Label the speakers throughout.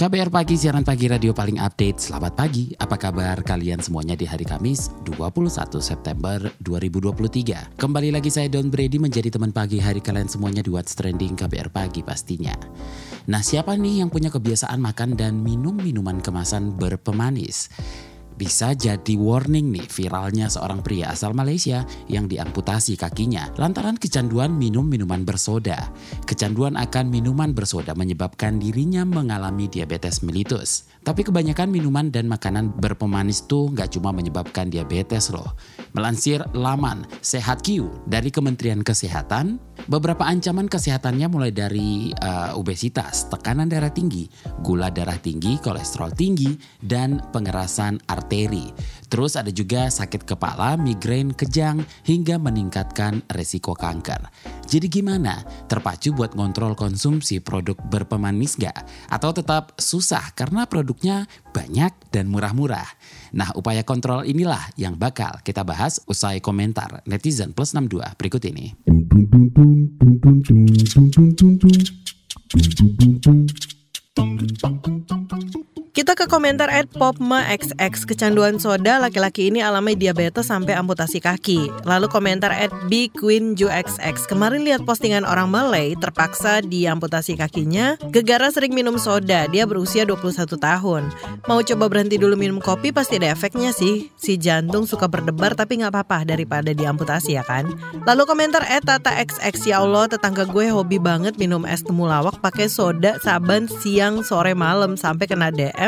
Speaker 1: KBR Pagi, siaran pagi radio paling update. Selamat pagi, apa kabar kalian semuanya di hari Kamis 21 September 2023. Kembali lagi saya Don Brady menjadi teman pagi hari kalian semuanya di What's Trending KBR Pagi pastinya. Nah siapa nih yang punya kebiasaan makan dan minum minuman kemasan berpemanis? Bisa jadi warning nih viralnya seorang pria asal Malaysia yang diamputasi kakinya lantaran kecanduan minum minuman bersoda. Kecanduan akan minuman bersoda menyebabkan dirinya mengalami diabetes mellitus. Tapi kebanyakan minuman dan makanan berpemanis tuh nggak cuma menyebabkan diabetes loh. Melansir laman Sehat Q dari Kementerian Kesehatan, beberapa ancaman kesehatannya mulai dari uh, obesitas, tekanan darah tinggi, gula darah tinggi, kolesterol tinggi, dan pengerasan arteri. Terus ada juga sakit kepala, migrain, kejang, hingga meningkatkan resiko kanker. Jadi gimana? Terpacu buat ngontrol konsumsi produk berpemanis gak? Atau tetap susah karena produknya banyak dan murah-murah? Nah upaya kontrol inilah yang bakal kita bahas usai komentar netizen plus 62 berikut ini.
Speaker 2: Kita ke komentar at Popma XX kecanduan soda laki-laki ini alami diabetes sampai amputasi kaki. Lalu komentar at XX kemarin lihat postingan orang Malay terpaksa diamputasi kakinya gegara sering minum soda. Dia berusia 21 tahun. Mau coba berhenti dulu minum kopi pasti ada efeknya sih. Si jantung suka berdebar tapi nggak apa-apa daripada diamputasi ya kan. Lalu komentar at Tata XX ya Allah tetangga gue hobi banget minum es temulawak pakai soda saban siang sore malam sampai kena DM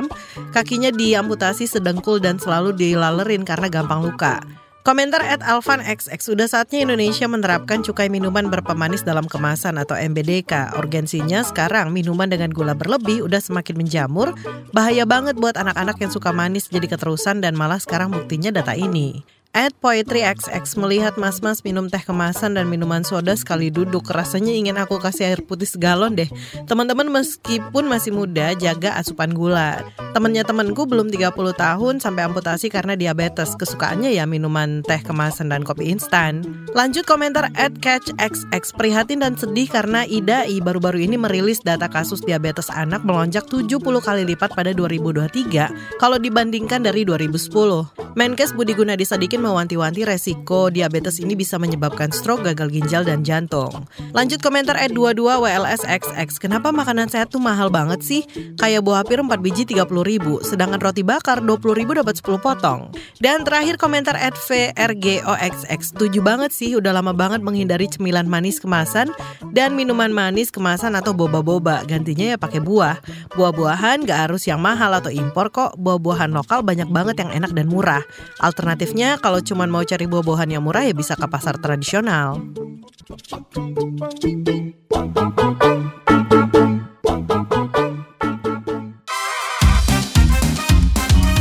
Speaker 2: kakinya diamputasi sedengkul dan selalu dilalerin karena gampang luka. Komentar at Alvan XX, sudah saatnya Indonesia menerapkan cukai minuman berpemanis dalam kemasan atau MBDK. Urgensinya sekarang minuman dengan gula berlebih udah semakin menjamur, bahaya banget buat anak-anak yang suka manis jadi keterusan dan malah sekarang buktinya data ini. At Poetry XX melihat mas-mas minum teh kemasan dan minuman soda sekali duduk rasanya ingin aku kasih air putih segalon deh. Teman-teman meskipun masih muda jaga asupan gula. Temennya temanku belum 30 tahun sampai amputasi karena diabetes. Kesukaannya ya minuman teh kemasan dan kopi instan. Lanjut komentar at Catch XX prihatin dan sedih karena IDAI baru-baru ini merilis data kasus diabetes anak melonjak 70 kali lipat pada 2023 kalau dibandingkan dari 2010. Menkes Budi Gunadi Sadikin mewanti-wanti resiko diabetes ini bisa menyebabkan stroke, gagal ginjal, dan jantung. Lanjut komentar at 22 WLSXX, kenapa makanan sehat tuh mahal banget sih? Kayak buah pir 4 biji 30 ribu, sedangkan roti bakar 20 ribu dapat 10 potong. Dan terakhir komentar at VRGOXX, setuju banget sih udah lama banget menghindari cemilan manis kemasan dan minuman manis kemasan atau boba-boba. Gantinya ya pakai buah. Buah-buahan gak harus yang mahal atau impor kok, buah-buahan lokal banyak banget yang enak dan murah. Alternatifnya kalau cuma mau cari buah-buahan yang murah ya bisa ke pasar tradisional.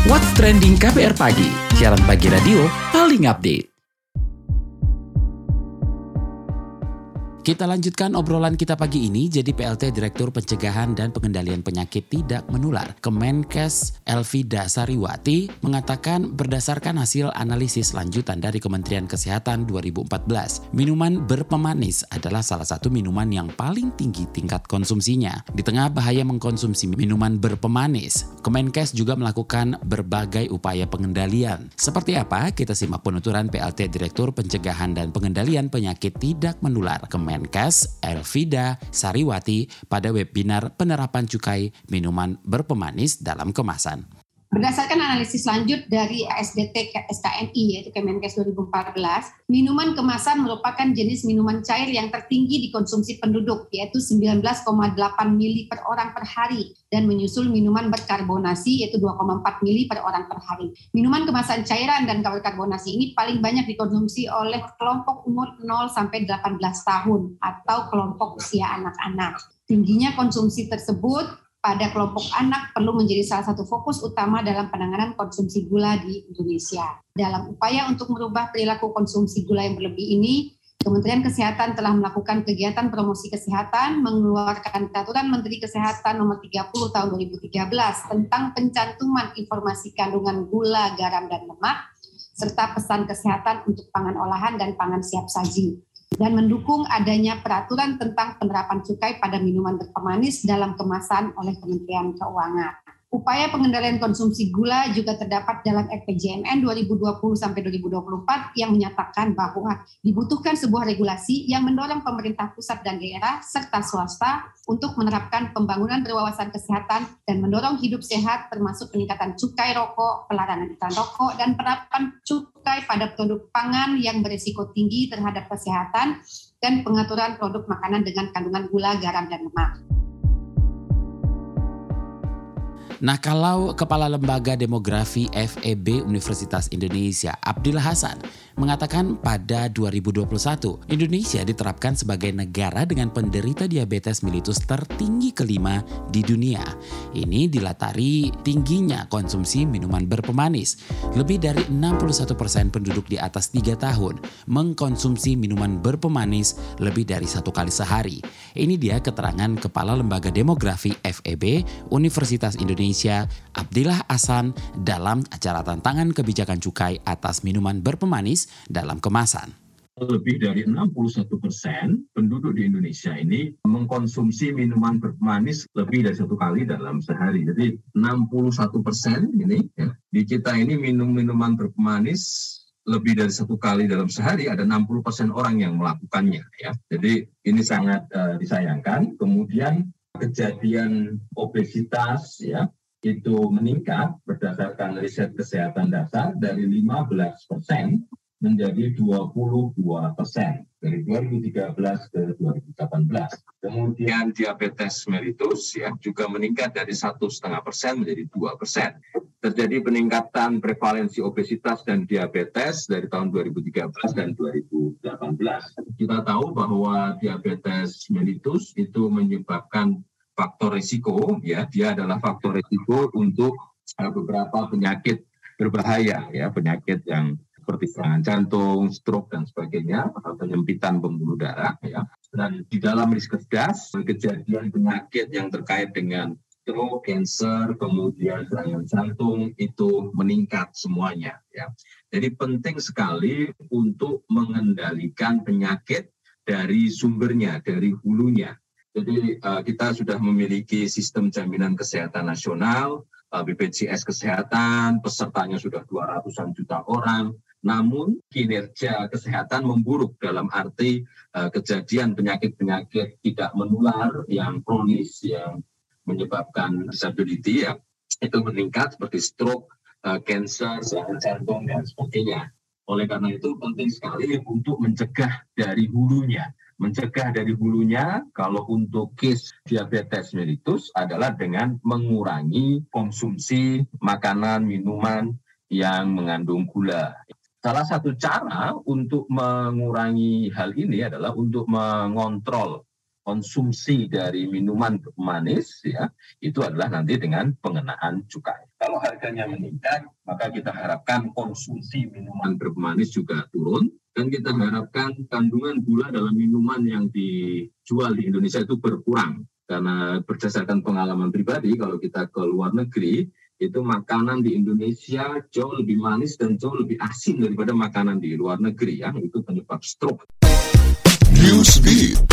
Speaker 1: What's Trending KBR Pagi, siaran pagi radio paling update. Kita lanjutkan obrolan kita pagi ini. Jadi PLT Direktur Pencegahan dan Pengendalian Penyakit Tidak Menular Kemenkes Elvida Sariwati mengatakan berdasarkan hasil analisis lanjutan dari Kementerian Kesehatan 2014, minuman berpemanis adalah salah satu minuman yang paling tinggi tingkat konsumsinya. Di tengah bahaya mengkonsumsi minuman berpemanis, Kemenkes juga melakukan berbagai upaya pengendalian. Seperti apa? Kita simak penuturan PLT Direktur Pencegahan dan Pengendalian Penyakit Tidak Menular Kemenkes Kemenkes Elvida Sariwati pada webinar penerapan cukai minuman berpemanis dalam kemasan.
Speaker 3: Berdasarkan analisis lanjut dari ASDT SKNI yaitu Kemenkes 2014, minuman kemasan merupakan jenis minuman cair yang tertinggi dikonsumsi penduduk yaitu 19,8 mili per orang per hari dan menyusul minuman berkarbonasi yaitu 2,4 mili per orang per hari. Minuman kemasan cairan dan berkarbonasi ini paling banyak dikonsumsi oleh kelompok umur 0 sampai 18 tahun atau kelompok usia anak-anak. Tingginya konsumsi tersebut pada kelompok anak perlu menjadi salah satu fokus utama dalam penanganan konsumsi gula di Indonesia. Dalam upaya untuk merubah perilaku konsumsi gula yang berlebih ini, Kementerian Kesehatan telah melakukan kegiatan promosi kesehatan, mengeluarkan peraturan Menteri Kesehatan nomor 30 tahun 2013 tentang pencantuman informasi kandungan gula, garam, dan lemak, serta pesan kesehatan untuk pangan olahan dan pangan siap saji dan mendukung adanya peraturan tentang penerapan cukai pada minuman berpemanis dalam kemasan oleh Kementerian Keuangan. Upaya pengendalian konsumsi gula juga terdapat dalam RPJMN 2020 sampai 2024 yang menyatakan bahwa dibutuhkan sebuah regulasi yang mendorong pemerintah pusat dan daerah serta swasta untuk menerapkan pembangunan berwawasan kesehatan dan mendorong hidup sehat termasuk peningkatan cukai rokok, pelarangan iklan rokok dan penerapan cukai pada produk pangan yang berisiko tinggi terhadap kesehatan dan pengaturan produk makanan dengan kandungan gula, garam dan lemak.
Speaker 1: Nah, kalau Kepala Lembaga Demografi FEB Universitas Indonesia, Abdillah Hasan, mengatakan pada 2021 Indonesia diterapkan sebagai negara dengan penderita diabetes mellitus tertinggi kelima di dunia. Ini dilatari tingginya konsumsi minuman berpemanis. Lebih dari 61% penduduk di atas 3 tahun mengkonsumsi minuman berpemanis lebih dari satu kali sehari. Ini dia keterangan Kepala Lembaga Demografi FEB Universitas Indonesia Abdillah Hasan dalam acara tantangan kebijakan cukai atas minuman berpemanis dalam kemasan
Speaker 4: lebih dari 61 persen penduduk di Indonesia ini mengkonsumsi minuman bermanis lebih dari satu kali dalam sehari. Jadi 61 persen ini ya, di kita ini minum minuman bermanis lebih dari satu kali dalam sehari ada 60 persen orang yang melakukannya ya. Jadi ini sangat uh, disayangkan. Kemudian kejadian obesitas ya itu meningkat berdasarkan riset kesehatan dasar dari 15 persen menjadi 22 persen dari 2013 ke 2018. Kemudian diabetes mellitus ya juga meningkat dari satu setengah persen menjadi dua persen. Terjadi peningkatan prevalensi obesitas dan diabetes dari tahun 2013 dan 2018. Kita tahu bahwa diabetes mellitus itu menyebabkan faktor risiko ya dia adalah faktor risiko untuk uh, beberapa penyakit berbahaya ya penyakit yang seperti serangan jantung, stroke dan sebagainya, atau penyempitan pembuluh darah ya. Dan di dalam riset gas kejadian penyakit yang terkait dengan stroke, cancer, kemudian serangan jantung itu meningkat semuanya ya. Jadi penting sekali untuk mengendalikan penyakit dari sumbernya, dari hulunya. Jadi uh, kita sudah memiliki sistem jaminan kesehatan nasional, uh, BPJS Kesehatan, pesertanya sudah 200-an juta orang, namun kinerja kesehatan memburuk dalam arti uh, kejadian penyakit-penyakit tidak menular yang kronis yang menyebabkan disability ya itu meningkat seperti stroke, uh, cancer, serangan jantung dan sebagainya. Oleh karena itu penting sekali untuk mencegah dari hulunya. Mencegah dari hulunya kalau untuk case diabetes mellitus adalah dengan mengurangi konsumsi makanan, minuman yang mengandung gula. Salah satu cara untuk mengurangi hal ini adalah untuk mengontrol konsumsi dari minuman manis ya itu adalah nanti dengan pengenaan cukai. Kalau harganya meningkat, maka kita harapkan konsumsi minuman bermanis juga turun dan kita harapkan kandungan gula dalam minuman yang dijual di Indonesia itu berkurang karena berdasarkan pengalaman pribadi kalau kita ke luar negeri itu makanan di Indonesia jauh lebih manis dan jauh lebih asin daripada makanan di luar negeri yang itu penyebab stroke. Newsbeat.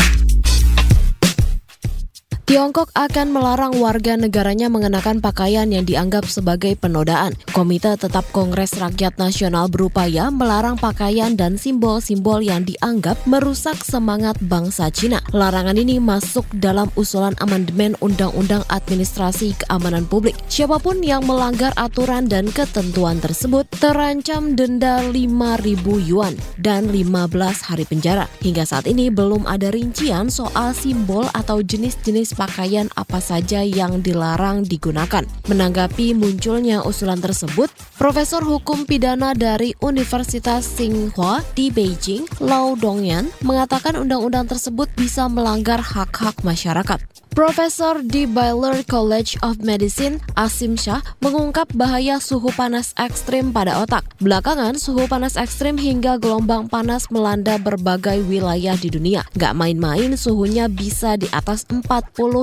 Speaker 2: Tiongkok akan melarang warga negaranya mengenakan pakaian yang dianggap sebagai penodaan. Komite Tetap Kongres Rakyat Nasional berupaya melarang pakaian dan simbol-simbol yang dianggap merusak semangat bangsa Cina. Larangan ini masuk dalam usulan amandemen Undang-Undang Administrasi Keamanan Publik. Siapa pun yang melanggar aturan dan ketentuan tersebut terancam denda 5.000 yuan dan 15 hari penjara. Hingga saat ini belum ada rincian soal simbol atau jenis-jenis pakaian apa saja yang dilarang digunakan. Menanggapi munculnya usulan tersebut, Profesor Hukum Pidana dari Universitas Tsinghua di Beijing, Lau Dongyan, mengatakan undang-undang tersebut bisa melanggar hak-hak masyarakat.
Speaker 5: Profesor di Baylor College of Medicine, Asim Shah, mengungkap bahaya suhu panas ekstrim pada otak. Belakangan, suhu panas ekstrim hingga gelombang panas melanda berbagai wilayah di dunia. Gak main-main, suhunya bisa di atas 40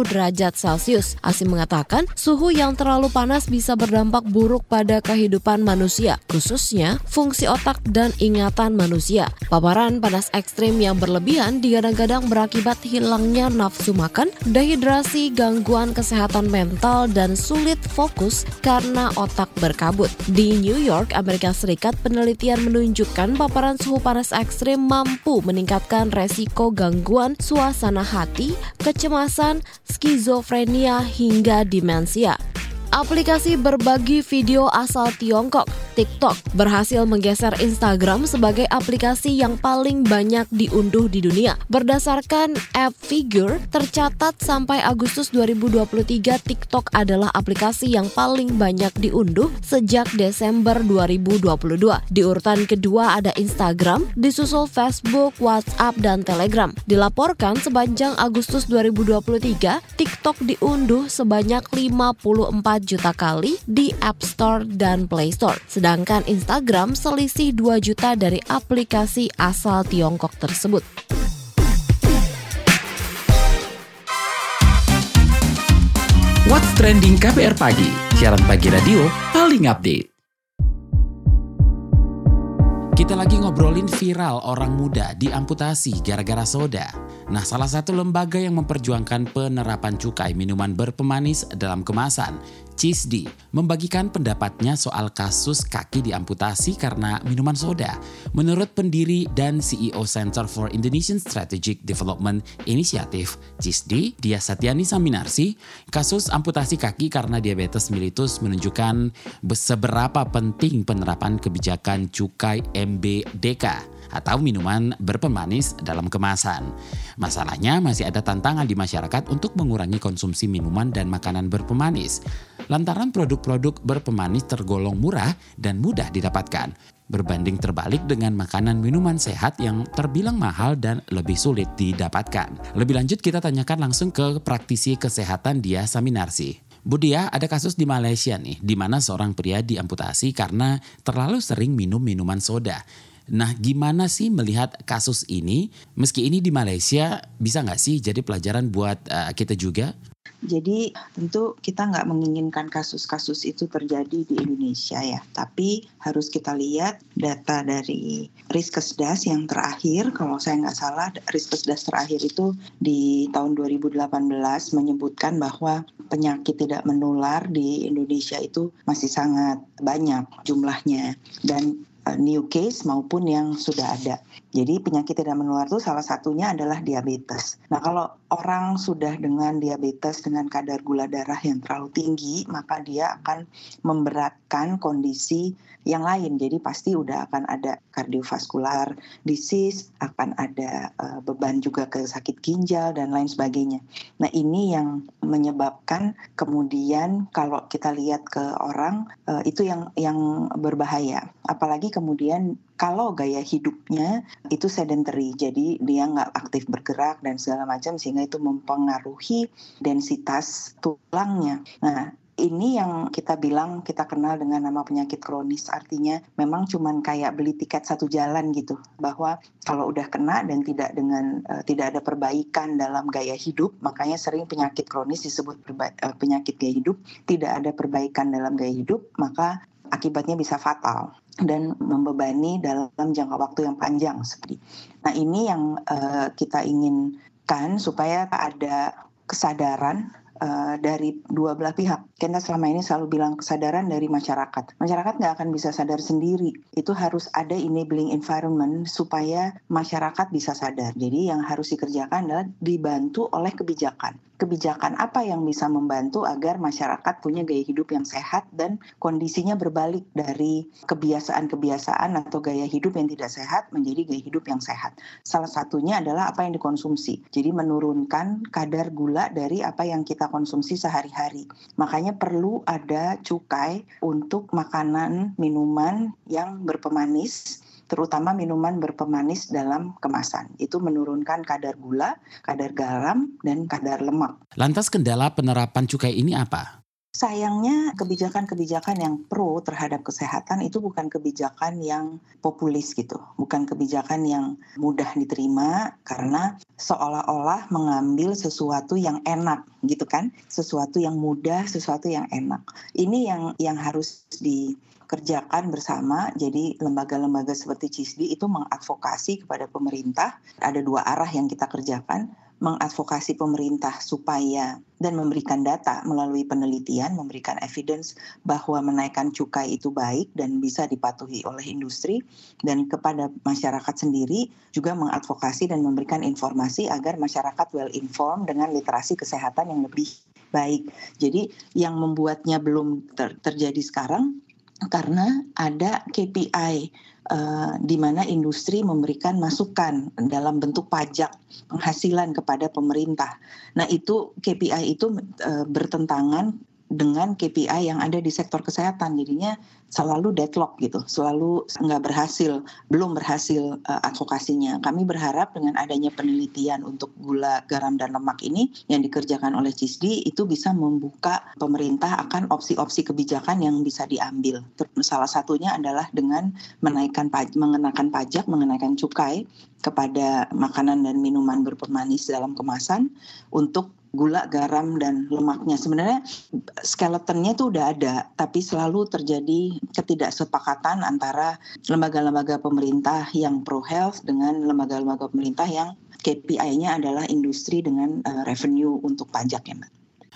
Speaker 5: derajat Celcius. Asim mengatakan, suhu yang terlalu panas bisa berdampak buruk pada kehidupan manusia, khususnya fungsi otak dan ingatan manusia. Paparan panas ekstrim yang berlebihan digadang-gadang berakibat hilangnya nafsu makan, dehidrasi, dehidrasi, gangguan kesehatan mental, dan sulit fokus karena otak berkabut. Di New York, Amerika Serikat, penelitian menunjukkan paparan suhu panas ekstrim mampu meningkatkan resiko gangguan suasana hati, kecemasan, skizofrenia, hingga demensia. Aplikasi berbagi video asal Tiongkok, TikTok, berhasil menggeser Instagram sebagai aplikasi yang paling banyak diunduh di dunia. Berdasarkan app Figure, tercatat sampai Agustus 2023 TikTok adalah aplikasi yang paling banyak diunduh sejak Desember 2022. Di urutan kedua ada Instagram, disusul Facebook, WhatsApp, dan Telegram. Dilaporkan sepanjang Agustus 2023, TikTok diunduh sebanyak 54 juta kali di App Store dan Play Store. Sedangkan Instagram selisih 2 juta dari aplikasi asal Tiongkok tersebut.
Speaker 1: What's Trending KPR Pagi, siaran pagi radio paling update. Kita lagi ngobrolin viral orang muda diamputasi gara-gara soda. Nah, salah satu lembaga yang memperjuangkan penerapan cukai minuman berpemanis dalam kemasan Cisdi membagikan pendapatnya soal kasus kaki diamputasi karena minuman soda. Menurut pendiri dan CEO Center for Indonesian Strategic Development Initiative, Cisdi, Dia Satyani Saminarsi, kasus amputasi kaki karena diabetes mellitus menunjukkan seberapa penting penerapan kebijakan cukai MBDK atau minuman berpemanis dalam kemasan. Masalahnya masih ada tantangan di masyarakat untuk mengurangi konsumsi minuman dan makanan berpemanis. Lantaran produk-produk berpemanis tergolong murah dan mudah didapatkan, berbanding terbalik dengan makanan minuman sehat yang terbilang mahal dan lebih sulit didapatkan. Lebih lanjut kita tanyakan langsung ke praktisi kesehatan Dia Saminarsi. Bu Dia, ada kasus di Malaysia nih, di mana seorang pria diamputasi karena terlalu sering minum minuman soda. Nah, gimana sih melihat kasus ini? Meski ini di Malaysia, bisa nggak sih jadi pelajaran buat uh, kita juga?
Speaker 6: Jadi tentu kita nggak menginginkan kasus-kasus itu terjadi di Indonesia ya, tapi harus kita lihat data dari Riskesdas yang terakhir, kalau saya nggak salah Riskesdas terakhir itu di tahun 2018 menyebutkan bahwa penyakit tidak menular di Indonesia itu masih sangat banyak jumlahnya. Dan new case maupun yang sudah ada. Jadi penyakit tidak menular itu salah satunya adalah diabetes. Nah kalau orang sudah dengan diabetes dengan kadar gula darah yang terlalu tinggi, maka dia akan memberatkan kondisi yang lain. Jadi pasti udah akan ada kardiovaskular disease, akan ada uh, beban juga ke sakit ginjal dan lain sebagainya. Nah ini yang menyebabkan kemudian kalau kita lihat ke orang uh, itu yang yang berbahaya. Apalagi kemudian kalau gaya hidupnya itu sedentary, jadi dia nggak aktif bergerak dan segala macam sehingga itu mempengaruhi densitas tulangnya. Nah, ini yang kita bilang kita kenal dengan nama penyakit kronis artinya memang cuman kayak beli tiket satu jalan gitu bahwa kalau udah kena dan tidak dengan uh, tidak ada perbaikan dalam gaya hidup makanya sering penyakit kronis disebut uh, penyakit gaya hidup tidak ada perbaikan dalam gaya hidup maka akibatnya bisa fatal dan membebani dalam jangka waktu yang panjang seperti. Nah ini yang uh, kita inginkan supaya ada kesadaran uh, dari dua belah pihak. Kita selama ini selalu bilang kesadaran dari masyarakat. Masyarakat nggak akan bisa sadar sendiri. Itu harus ada enabling environment supaya masyarakat bisa sadar. Jadi yang harus dikerjakan adalah dibantu oleh kebijakan kebijakan apa yang bisa membantu agar masyarakat punya gaya hidup yang sehat dan kondisinya berbalik dari kebiasaan-kebiasaan atau gaya hidup yang tidak sehat menjadi gaya hidup yang sehat. Salah satunya adalah apa yang dikonsumsi. Jadi menurunkan kadar gula dari apa yang kita konsumsi sehari-hari. Makanya perlu ada cukai untuk makanan, minuman yang berpemanis terutama minuman berpemanis dalam kemasan. Itu menurunkan kadar gula, kadar garam, dan kadar lemak.
Speaker 1: Lantas kendala penerapan cukai ini apa?
Speaker 6: Sayangnya kebijakan-kebijakan yang pro terhadap kesehatan itu bukan kebijakan yang populis gitu, bukan kebijakan yang mudah diterima karena seolah-olah mengambil sesuatu yang enak gitu kan, sesuatu yang mudah, sesuatu yang enak. Ini yang yang harus dikerjakan bersama. Jadi lembaga-lembaga seperti CISDI itu mengadvokasi kepada pemerintah. Ada dua arah yang kita kerjakan mengadvokasi pemerintah supaya dan memberikan data melalui penelitian, memberikan evidence bahwa menaikkan cukai itu baik dan bisa dipatuhi oleh industri dan kepada masyarakat sendiri juga mengadvokasi dan memberikan informasi agar masyarakat well informed dengan literasi kesehatan yang lebih baik. Jadi yang membuatnya belum ter terjadi sekarang karena ada KPI uh, di mana industri memberikan masukan dalam bentuk pajak penghasilan kepada pemerintah. Nah, itu KPI itu uh, bertentangan dengan KPI yang ada di sektor kesehatan. Jadinya selalu deadlock gitu selalu nggak berhasil belum berhasil uh, advokasinya. Kami berharap dengan adanya penelitian untuk gula garam dan lemak ini yang dikerjakan oleh CISDI itu bisa membuka pemerintah akan opsi-opsi kebijakan yang bisa diambil. Salah satunya adalah dengan menaikkan mengenakan pajak mengenakan cukai kepada makanan dan minuman berpemanis dalam kemasan untuk gula, garam, dan lemaknya. Sebenarnya skeletonnya itu udah ada, tapi selalu terjadi ketidaksepakatan antara lembaga-lembaga pemerintah yang pro health dengan lembaga-lembaga pemerintah yang KPI-nya adalah industri dengan uh, revenue untuk pajak ya Mbak.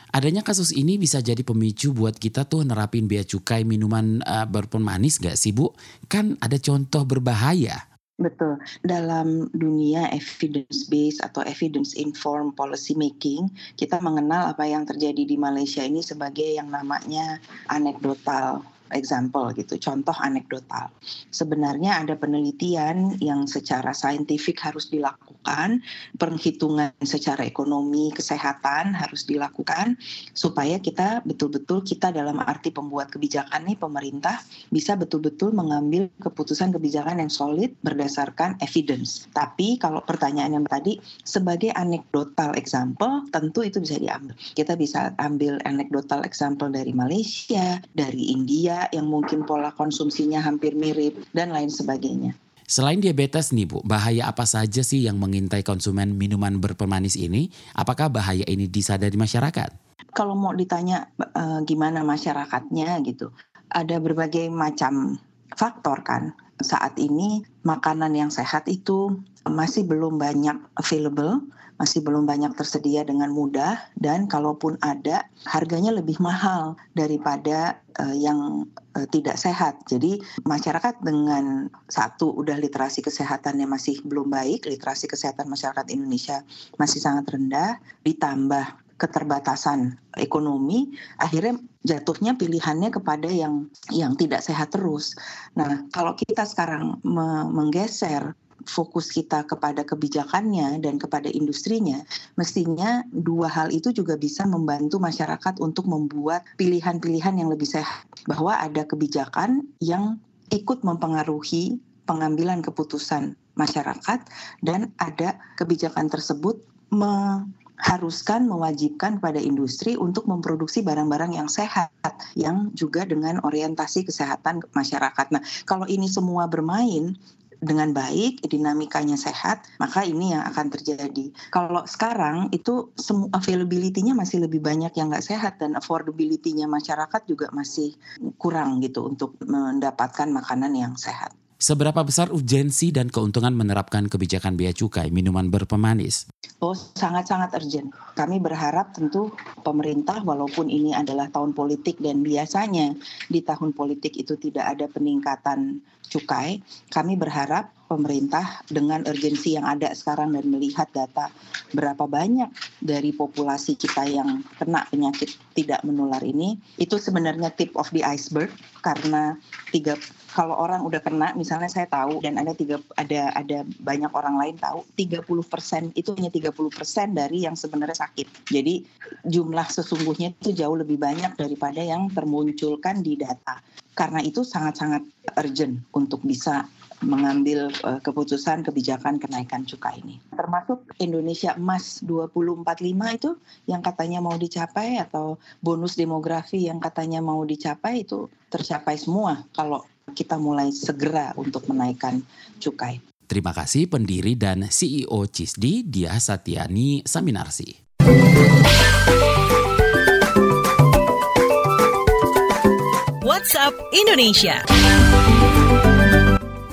Speaker 1: Adanya kasus ini bisa jadi pemicu buat kita tuh nerapin bea cukai minuman uh, berpemanis gak sih Bu? Kan ada contoh berbahaya
Speaker 6: Betul. Dalam dunia evidence based atau evidence informed policy making, kita mengenal apa yang terjadi di Malaysia ini sebagai yang namanya anekdotal example gitu, contoh anekdotal. Sebenarnya ada penelitian yang secara saintifik harus dilakukan, perhitungan secara ekonomi, kesehatan harus dilakukan supaya kita betul-betul kita dalam arti pembuat kebijakan nih pemerintah bisa betul-betul mengambil keputusan kebijakan yang solid berdasarkan evidence. Tapi kalau pertanyaan yang tadi sebagai anekdotal example tentu itu bisa diambil. Kita bisa ambil anekdotal example dari Malaysia, dari India, yang mungkin pola konsumsinya hampir mirip dan lain sebagainya.
Speaker 1: Selain diabetes nih Bu, bahaya apa saja sih yang mengintai konsumen minuman berpemanis ini? Apakah bahaya ini disadari masyarakat?
Speaker 6: Kalau mau ditanya e, gimana masyarakatnya gitu, ada berbagai macam faktor kan. Saat ini makanan yang sehat itu masih belum banyak available masih belum banyak tersedia dengan mudah dan kalaupun ada harganya lebih mahal daripada uh, yang uh, tidak sehat. Jadi masyarakat dengan satu udah literasi kesehatannya masih belum baik, literasi kesehatan masyarakat Indonesia masih sangat rendah ditambah keterbatasan ekonomi akhirnya jatuhnya pilihannya kepada yang yang tidak sehat terus. Nah, kalau kita sekarang me menggeser fokus kita kepada kebijakannya dan kepada industrinya, mestinya dua hal itu juga bisa membantu masyarakat untuk membuat pilihan-pilihan yang lebih sehat. Bahwa ada kebijakan yang ikut mempengaruhi pengambilan keputusan masyarakat dan ada kebijakan tersebut mengharuskan mewajibkan pada industri untuk memproduksi barang-barang yang sehat yang juga dengan orientasi kesehatan masyarakat. Nah, kalau ini semua bermain dengan baik, dinamikanya sehat, maka ini yang akan terjadi. Kalau sekarang itu semua availability-nya masih lebih banyak yang nggak sehat dan affordability-nya masyarakat juga masih kurang gitu untuk mendapatkan makanan yang sehat.
Speaker 1: Seberapa besar urgensi dan keuntungan menerapkan kebijakan bea cukai minuman berpemanis?
Speaker 6: Oh, sangat-sangat urgent. Kami berharap tentu pemerintah walaupun ini adalah tahun politik dan biasanya di tahun politik itu tidak ada peningkatan cukai, kami berharap pemerintah dengan urgensi yang ada sekarang dan melihat data berapa banyak dari populasi kita yang kena penyakit tidak menular ini, itu sebenarnya tip of the iceberg karena tiga kalau orang udah kena misalnya saya tahu dan ada tiga ada ada banyak orang lain tahu 30% itu hanya 30% dari yang sebenarnya sakit. Jadi jumlah sesungguhnya itu jauh lebih banyak daripada yang termunculkan di data. Karena itu sangat-sangat urgent untuk bisa mengambil uh, keputusan kebijakan kenaikan cukai ini. Termasuk Indonesia Emas 2045 itu yang katanya mau dicapai atau bonus demografi yang katanya mau dicapai itu tercapai semua kalau kita mulai segera untuk menaikkan cukai.
Speaker 1: Terima kasih pendiri dan CEO CISDI Dia Satyani Saminarsi.
Speaker 2: WhatsApp Indonesia.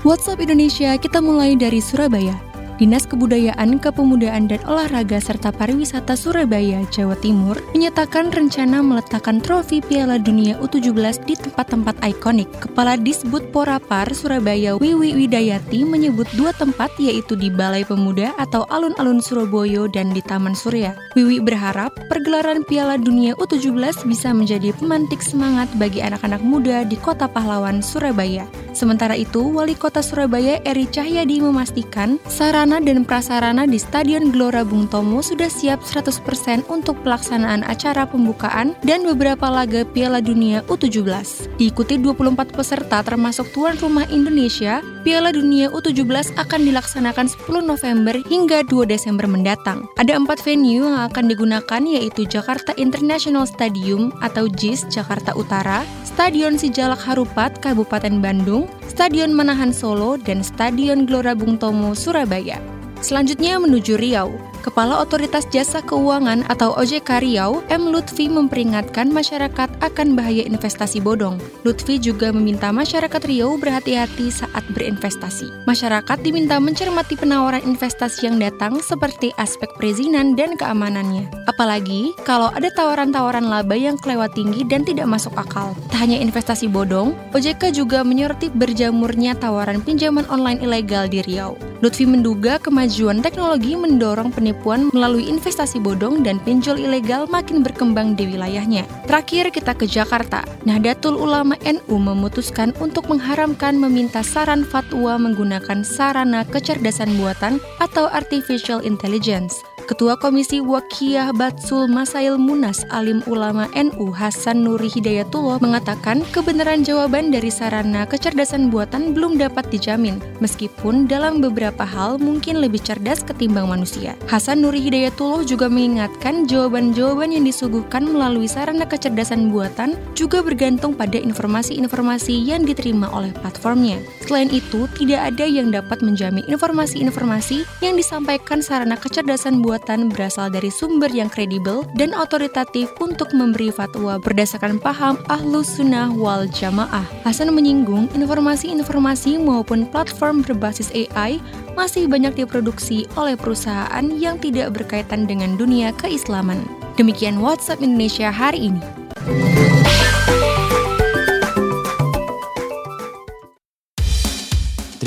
Speaker 7: WhatsApp Indonesia kita mulai dari Surabaya. Dinas Kebudayaan, Kepemudaan, dan Olahraga serta Pariwisata Surabaya, Jawa Timur menyatakan rencana meletakkan trofi Piala Dunia U17 di tempat-tempat ikonik. Kepala Disbud Porapar Surabaya Wiwi Widayati menyebut dua tempat yaitu di Balai Pemuda atau Alun-Alun Surabaya dan di Taman Surya. Wiwi berharap pergelaran Piala Dunia U17 bisa menjadi pemantik semangat bagi anak-anak muda di Kota Pahlawan, Surabaya. Sementara itu, Wali Kota Surabaya Eri Cahyadi memastikan sarana dan prasarana di Stadion Gelora Bung Tomo sudah siap 100% untuk pelaksanaan acara pembukaan dan beberapa laga Piala Dunia U17. Diikuti 24 peserta termasuk tuan rumah Indonesia, Piala Dunia U17 akan dilaksanakan 10 November hingga 2 Desember mendatang. Ada empat venue yang akan digunakan yaitu Jakarta International Stadium atau JIS Jakarta Utara, Stadion Sijalak Harupat Kabupaten Bandung, Stadion Manahan Solo, dan Stadion Gelora Bung Tomo Surabaya. Selanjutnya menuju Riau. Kepala Otoritas Jasa Keuangan atau OJK Riau, M. Lutfi memperingatkan masyarakat akan bahaya investasi bodong. Lutfi juga meminta masyarakat Riau berhati-hati saat berinvestasi. Masyarakat diminta mencermati penawaran investasi yang datang seperti aspek perizinan dan keamanannya. Apalagi kalau ada tawaran-tawaran laba yang kelewat tinggi dan tidak masuk akal. Tak hanya investasi bodong, OJK juga menyoroti berjamurnya tawaran pinjaman online ilegal di Riau. Lutfi menduga kemajuan teknologi mendorong penipuan penipuan melalui investasi bodong dan pinjol ilegal makin berkembang di wilayahnya. Terakhir kita ke Jakarta. Nahdlatul Ulama NU memutuskan untuk mengharamkan meminta saran fatwa menggunakan sarana kecerdasan buatan atau artificial intelligence. Ketua Komisi Wakiyah Batsul Masail Munas Alim Ulama NU Hasan Nuri Hidayatullah mengatakan kebenaran jawaban dari sarana kecerdasan buatan belum dapat dijamin, meskipun dalam beberapa hal mungkin lebih cerdas ketimbang manusia. Hasan Nuri Hidayatullah juga mengingatkan jawaban-jawaban yang disuguhkan melalui sarana kecerdasan buatan juga bergantung pada informasi-informasi yang diterima oleh platformnya. Selain itu, tidak ada yang dapat menjamin informasi-informasi yang disampaikan sarana kecerdasan buatan perbuatan berasal dari sumber yang kredibel dan otoritatif untuk memberi fatwa berdasarkan paham ahlus sunnah wal jamaah. Hasan menyinggung informasi-informasi maupun platform berbasis AI masih banyak diproduksi oleh perusahaan yang tidak berkaitan dengan dunia keislaman. Demikian WhatsApp Indonesia hari ini.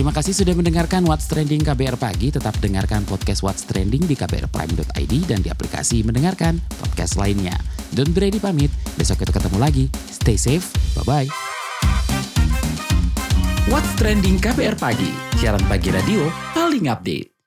Speaker 1: Terima kasih sudah mendengarkan What's Trending KBR Pagi. Tetap dengarkan podcast What's Trending di kbrprime.id dan di aplikasi mendengarkan podcast lainnya. Don't Brady pamit, besok kita ketemu lagi. Stay safe, bye-bye. What's Trending KBR Pagi, siaran pagi radio paling update.